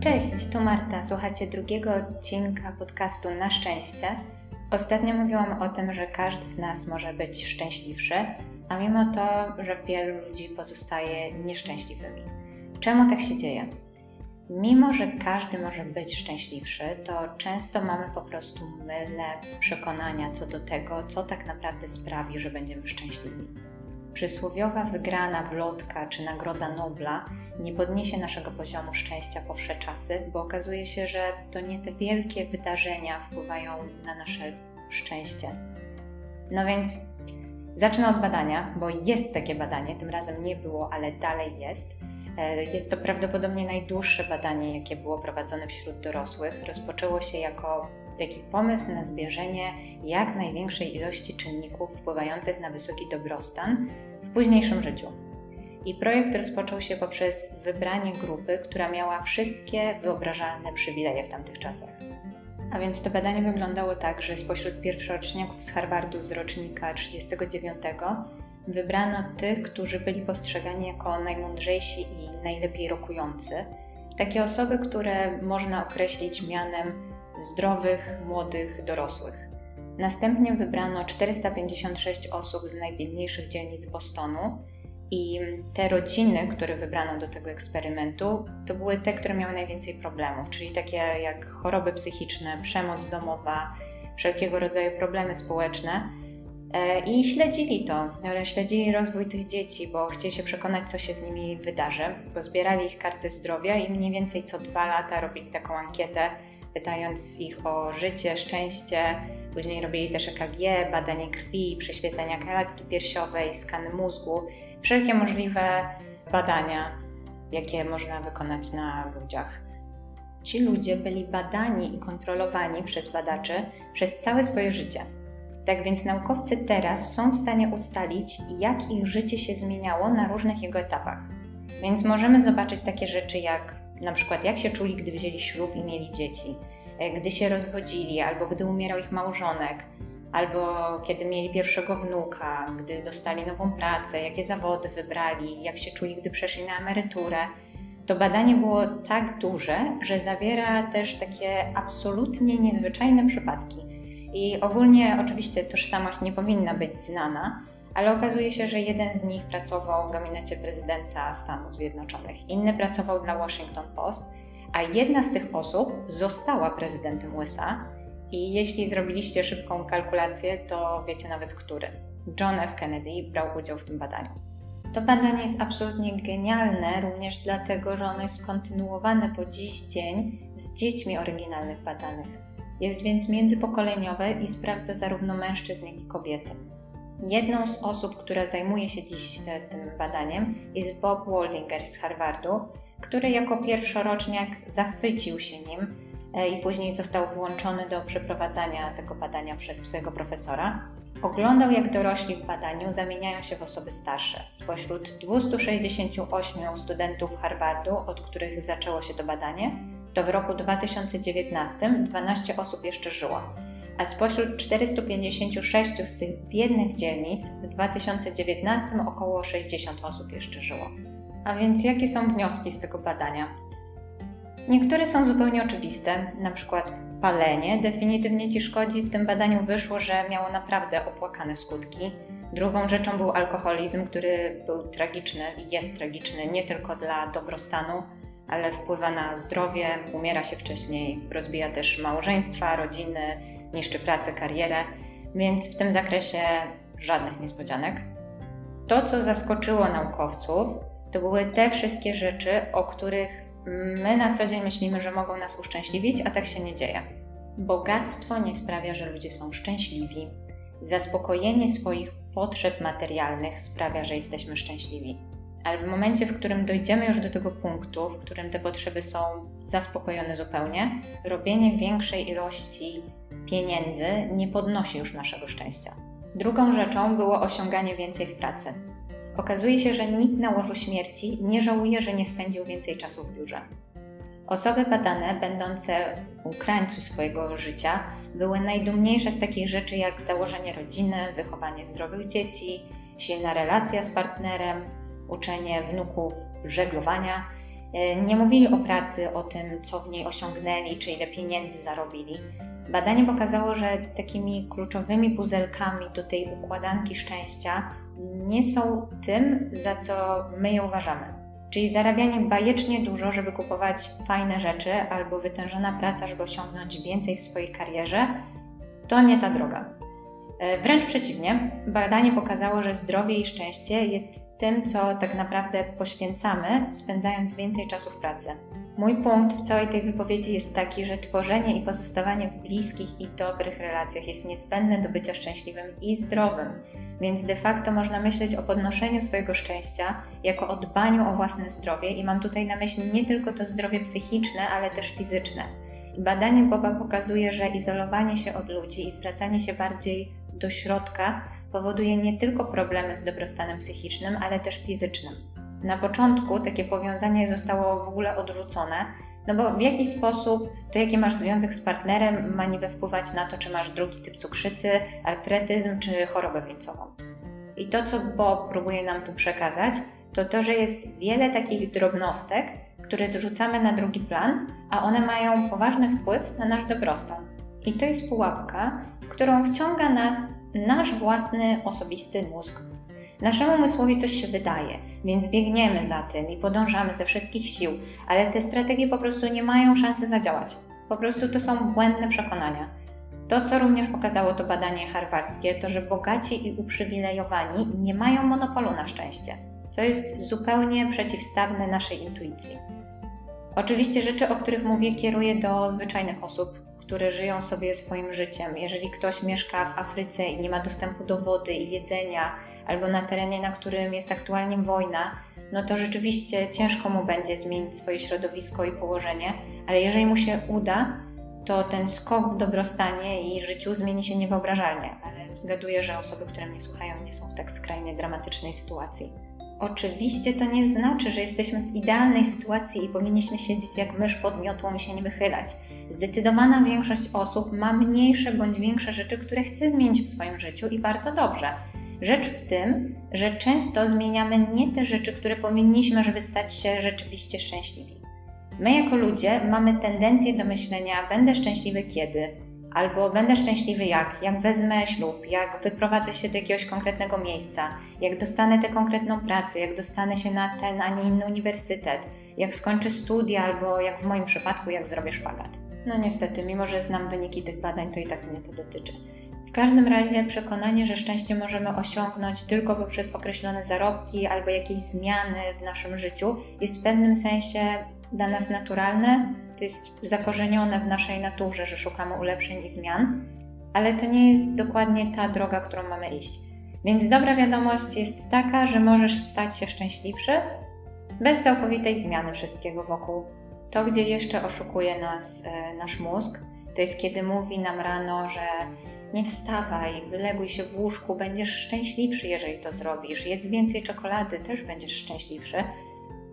Cześć, tu Marta. Słuchacie drugiego odcinka podcastu Na Szczęście. Ostatnio mówiłam o tym, że każdy z nas może być szczęśliwszy, a mimo to, że wielu ludzi pozostaje nieszczęśliwymi. Czemu tak się dzieje? Mimo, że każdy może być szczęśliwszy, to często mamy po prostu mylne przekonania co do tego, co tak naprawdę sprawi, że będziemy szczęśliwi. Przysłowiowa wygrana wlotka czy nagroda Nobla nie podniesie naszego poziomu szczęścia po wsze czasy, bo okazuje się, że to nie te wielkie wydarzenia wpływają na nasze szczęście. No więc zacznę od badania, bo jest takie badanie, tym razem nie było, ale dalej jest. E, jest to prawdopodobnie najdłuższe badanie, jakie było prowadzone wśród dorosłych. Rozpoczęło się jako taki pomysł na zbierzenie jak największej ilości czynników wpływających na wysoki dobrostan w późniejszym życiu. I projekt rozpoczął się poprzez wybranie grupy, która miała wszystkie wyobrażalne przywileje w tamtych czasach. A więc to badanie wyglądało tak, że spośród pierwszoroczniaków z Harvardu z rocznika 39 wybrano tych, którzy byli postrzegani jako najmądrzejsi i najlepiej rokujący. Takie osoby, które można określić mianem zdrowych, młodych, dorosłych. Następnie wybrano 456 osób z najbiedniejszych dzielnic Bostonu i te rodziny, które wybrano do tego eksperymentu, to były te, które miały najwięcej problemów, czyli takie jak choroby psychiczne, przemoc domowa, wszelkiego rodzaju problemy społeczne. E, I śledzili to, śledzili rozwój tych dzieci, bo chcieli się przekonać, co się z nimi wydarzy. Pozbierali ich karty zdrowia i mniej więcej co dwa lata robili taką ankietę, pytając ich o życie, szczęście. Później robili też EKG, badanie krwi, prześwietlenia klatki piersiowej, skany mózgu wszelkie możliwe badania, jakie można wykonać na ludziach. Ci ludzie byli badani i kontrolowani przez badaczy przez całe swoje życie. Tak więc naukowcy teraz są w stanie ustalić, jak ich życie się zmieniało na różnych jego etapach. Więc możemy zobaczyć takie rzeczy jak na przykład jak się czuli, gdy wzięli ślub i mieli dzieci, gdy się rozwodzili albo gdy umierał ich małżonek, albo kiedy mieli pierwszego wnuka, gdy dostali nową pracę, jakie zawody wybrali, jak się czuli, gdy przeszli na emeryturę. To badanie było tak duże, że zawiera też takie absolutnie niezwyczajne przypadki. I ogólnie oczywiście tożsamość nie powinna być znana, ale okazuje się, że jeden z nich pracował w gabinecie prezydenta Stanów Zjednoczonych, inny pracował dla Washington Post, a jedna z tych osób została prezydentem USA i jeśli zrobiliście szybką kalkulację, to wiecie nawet który. John F. Kennedy brał udział w tym badaniu. To badanie jest absolutnie genialne, również dlatego, że ono jest kontynuowane po dziś dzień z dziećmi oryginalnych badanych. Jest więc międzypokoleniowe i sprawdza zarówno mężczyzn, jak i kobiety. Jedną z osób, która zajmuje się dziś e, tym badaniem, jest Bob Waldinger z Harvardu, który jako pierwszoroczniak zachwycił się nim E, i później został włączony do przeprowadzania tego badania przez swojego profesora. Oglądał, jak dorośli w badaniu zamieniają się w osoby starsze. Spośród 268 studentów Harvardu, od których zaczęło się to badanie, to w roku 2019 12 osób jeszcze żyło, a spośród 456 z tych biednych dzielnic w 2019 około 60 osób jeszcze żyło. A więc jakie są wnioski z tego badania? Niektóre są zupełnie oczywiste, na przykład palenie definitywnie ci szkodzi. W tym badaniu wyszło, że miało naprawdę opłakane skutki. Drugą rzeczą był alkoholizm, który był tragiczny i jest tragiczny nie tylko dla dobrostanu, ale wpływa na zdrowie, umiera się wcześniej, rozbija też małżeństwa, rodziny, niszczy pracę, karierę, więc w tym zakresie żadnych niespodzianek. To, co zaskoczyło naukowców, to były te wszystkie rzeczy, o których My na co dzień myślimy, że mogą nas uszczęśliwić, a tak się nie dzieje. Bogactwo nie sprawia, że ludzie są szczęśliwi. Zaspokojenie swoich potrzeb materialnych sprawia, że jesteśmy szczęśliwi. Ale w momencie, w którym dojdziemy już do tego punktu, w którym te potrzeby są zaspokojone zupełnie, robienie większej ilości pieniędzy nie podnosi już naszego szczęścia. Drugą rzeczą było osiąganie więcej w pracy. Okazuje się, że nikt na łożu śmierci nie żałuje, że nie spędził więcej czasu w biurze. Osoby badane, będące u krańcu swojego życia, były najdumniejsze z takich rzeczy jak założenie rodziny, wychowanie zdrowych dzieci, silna relacja z partnerem, uczenie wnuków żeglowania nie mówili o pracy, o tym, co w niej osiągnęli, czy ile pieniędzy zarobili. Badanie pokazało, że takimi kluczowymi puzelkami do tej układanki szczęścia nie są tym, za co my je uważamy. Czyli zarabianie bajecznie dużo, żeby kupować fajne rzeczy, albo wytężona praca, żeby osiągnąć więcej w swojej karierze, to nie ta droga. E, wręcz przeciwnie, badanie pokazało, że zdrowie i szczęście jest tym, co tak naprawdę poświęcamy, spędzając więcej czasu w pracy. Mój punkt w całej tej wypowiedzi jest taki, że tworzenie i pozostawanie w bliskich i dobrych relacjach jest niezbędne do bycia szczęśliwym i zdrowym. Więc de facto można myśleć o podnoszeniu swojego szczęścia jako o dbaniu o własne zdrowie i mam tutaj na myśli nie tylko to zdrowie psychiczne, ale też fizyczne. Badanie Boba pokazuje, że izolowanie się od ludzi i zwracanie się bardziej do środka powoduje nie tylko problemy z dobrostanem psychicznym, ale też fizycznym. Na początku takie powiązanie zostało w ogóle odrzucone, no bo w jaki sposób to, jaki masz związek z partnerem, ma niby wpływać na to, czy masz drugi typ cukrzycy, artretyzm czy chorobę wieńcową. I to, co Bob próbuje nam tu przekazać, to to, że jest wiele takich drobnostek, które zrzucamy na drugi plan, a one mają poważny wpływ na nasz dobrostan. I to jest pułapka, którą wciąga nas nasz własny osobisty mózg. Naszemu umysłowi coś się wydaje, więc biegniemy za tym i podążamy ze wszystkich sił, ale te strategie po prostu nie mają szansy zadziałać. Po prostu to są błędne przekonania. To, co również pokazało to badanie harwarskie, to że bogaci i uprzywilejowani nie mają monopolu na szczęście, co jest zupełnie przeciwstawne naszej intuicji. Oczywiście rzeczy, o których mówię, kieruję do zwyczajnych osób, które żyją sobie swoim życiem. Jeżeli ktoś mieszka w Afryce i nie ma dostępu do wody i jedzenia, albo na terenie, na którym jest aktualnie wojna, no to rzeczywiście ciężko mu będzie zmienić swoje środowisko i położenie, ale jeżeli mu się uda, to ten skok w dobrostanie i życiu zmieni się niewyobrażalnie. Ale zgaduję, że osoby, które mnie słuchają, nie są w tak skrajnie dramatycznej sytuacji. Oczywiście to nie znaczy, że jesteśmy w idealnej sytuacji i powinniśmy siedzieć jak mysz pod miotłą i się nie wychylać. Zdecydowana większość osób ma mniejsze bądź większe rzeczy, które chce zmienić w swoim życiu i bardzo dobrze. Rzecz w tym, że często zmieniamy nie te rzeczy, które powinniśmy, żeby stać się rzeczywiście szczęśliwi. My jako ludzie mamy tendencję do myślenia: będę szczęśliwy kiedy, albo będę szczęśliwy jak, jak wezmę ślub, jak wyprowadzę się do jakiegoś konkretnego miejsca, jak dostanę tę konkretną pracę, jak dostanę się na ten, a nie inny uniwersytet, jak skończę studia, albo jak w moim przypadku, jak zrobię szpagat. No niestety, mimo że znam wyniki tych badań, to i tak mnie to dotyczy. W każdym razie przekonanie, że szczęście możemy osiągnąć tylko poprzez określone zarobki albo jakieś zmiany w naszym życiu jest w pewnym sensie dla nas naturalne, to jest zakorzenione w naszej naturze, że szukamy ulepszeń i zmian, ale to nie jest dokładnie ta droga, którą mamy iść. Więc dobra wiadomość jest taka, że możesz stać się szczęśliwszy bez całkowitej zmiany wszystkiego wokół. To, gdzie jeszcze oszukuje nas e, nasz mózg, to jest kiedy mówi nam rano, że nie wstawaj, wyleguj się w łóżku, będziesz szczęśliwszy, jeżeli to zrobisz. Jedz więcej czekolady, też będziesz szczęśliwszy.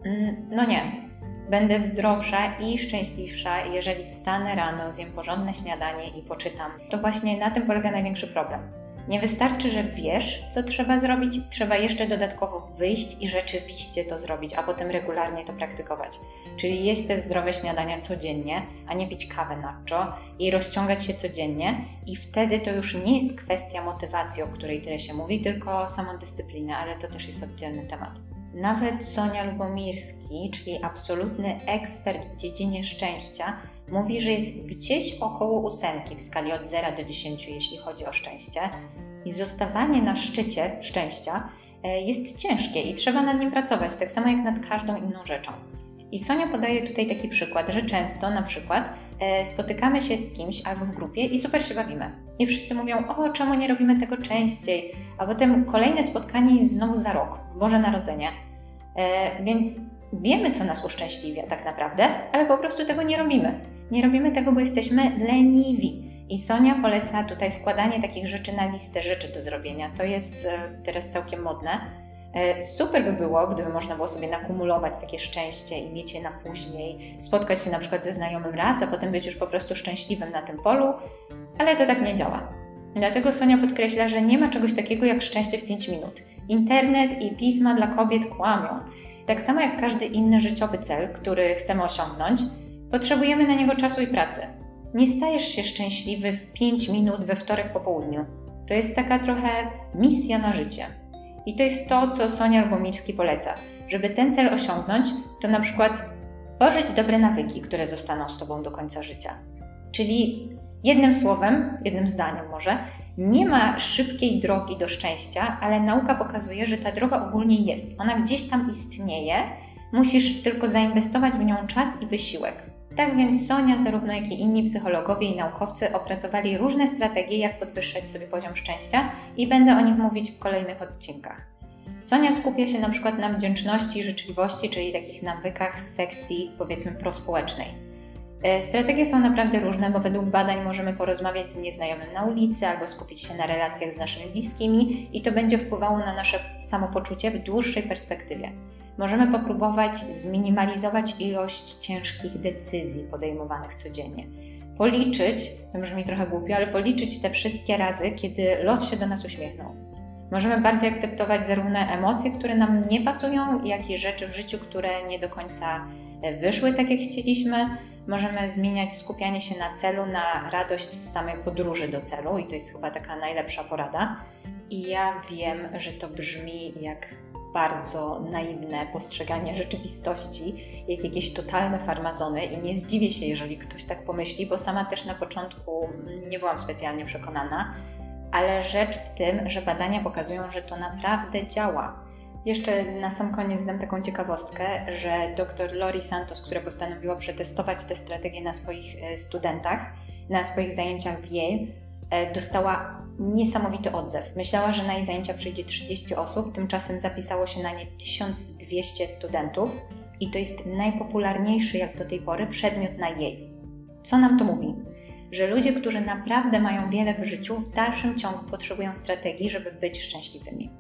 Mm, no nie. Będę zdrowsza i szczęśliwsza, jeżeli wstanę rano, zjem porządne śniadanie i poczytam. To właśnie na tym polega największy problem nie wystarczy, że wiesz, co trzeba zrobić, trzeba jeszcze dodatkowo wyjść i rzeczywiście to zrobić, a potem regularnie to praktykować. Czyli jeść te zdrowe śniadania codziennie, a nie pić kawę nacho i rozciągać się codziennie, i wtedy to już nie jest kwestia motywacji, o której tyle się mówi, tylko samodyscypliny, ale to też jest oddzielny temat. Nawet Sonia Lubomirski, czyli absolutny ekspert w dziedzinie szczęścia, mówi, że jest gdzieś około ósemki w skali od 0 do 10, jeśli chodzi o szczęście. I zostawanie na szczycie szczęścia e, jest ciężkie i trzeba nad nim pracować, tak samo jak nad każdą inną rzeczą. I Sonia podaje tutaj taki przykład, że często na przykład e, spotykamy się z kimś albo w grupie i super się bawimy. I wszyscy mówią, o czemu nie robimy tego częściej, a potem kolejne spotkanie jest znowu za rok, Boże Narodzenie. E, więc wiemy, co nas uszczęśliwia tak naprawdę, ale po prostu tego nie robimy. Nie robimy tego, bo jesteśmy leniwi. I Sonia poleca tutaj wkładanie takich rzeczy na listę rzeczy do zrobienia. To jest e, teraz całkiem modne. E, super by było, gdyby można było sobie nakumulować takie szczęście i mieć je na później, spotkać się na przykład ze znajomym raz, a potem być już po prostu szczęśliwym na tym polu, ale to tak nie działa. Dlatego Sonia podkreśla, że nie ma czegoś takiego jak szczęście w 5 minut. Internet i pisma dla kobiet kłamią. tak samo jak każdy inny życiowy cel, który chcemy osiągnąć, potrzebujemy na niego czasu i pracy. Nie stajesz się szczęśliwy w 5 minut we wtorek po południu. To jest taka trochę misja na życie. I to jest to, co Sonia Lubomirski poleca. Żeby ten cel osiągnąć, to na przykład tworzyć dobre nawyki, które zostaną z Tobą do końca życia. Czyli jednym słowem, jednym zdaniem może, nie ma szybkiej drogi do szczęścia, ale nauka pokazuje, że ta droga ogólnie jest. Ona gdzieś tam istnieje, musisz tylko zainwestować w nią czas i wysiłek. Tak więc Sonia, zarówno jak i inni psychologowie i naukowcy opracowali różne strategie, jak podwyższać sobie poziom szczęścia i będę o nich mówić w kolejnych odcinkach. Sonia skupia się na przykład na wdzięczności i życzliwości, czyli takich nawykach z sekcji powiedzmy prospołecznej. E, strategie są naprawdę różne, bo według badań możemy porozmawiać z nieznajomym na ulicy albo skupić się na relacjach z naszymi bliskimi i to będzie wpływało na nasze samopoczucie w dłuższej perspektywie. Możemy popróbować zminimalizować ilość ciężkich decyzji podejmowanych codziennie. Policzyć, to brzmi trochę głupio, ale policzyć te wszystkie razy, kiedy los się do nas uśmiechnął. Możemy bardziej akceptować zarówno emocje, które nam nie pasują, jak i rzeczy w życiu, które nie do końca e, wyszły tak, jak chcieliśmy. Możemy zmieniać skupianie się na celu, na radość z samej podróży do celu, i to jest chyba taka najlepsza porada. I ja wiem, że to brzmi jak bardzo naiwne postrzeganie rzeczywistości, jak jakieś totalne farmazony, i nie zdziwię się, jeżeli ktoś tak pomyśli, bo sama też na początku nie byłam specjalnie przekonana ale rzecz w tym, że badania pokazują, że to naprawdę działa. Jeszcze na sam koniec dam taką ciekawostkę, że dr Lori Santos, która postanowiła przetestować tę strategię na swoich e, studentach, na swoich zajęciach w Yale, dostała niesamowity odzew. Myślała, że na jej zajęcia przyjdzie 30 osób, tymczasem zapisało się na nie 1200 studentów i to jest najpopularniejszy jak do tej pory przedmiot na jej. Co nam to mówi? że ludzie, którzy naprawdę mają wiele w życiu, w dalszym ciągu potrzebują strategii, żeby być szczęśliwymi.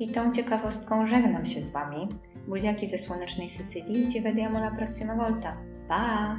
I tą ciekawostką żegnam się z Wami. Buziaki ze słonecznej Sycylii. Ci vediamo la prossima volta. Pa!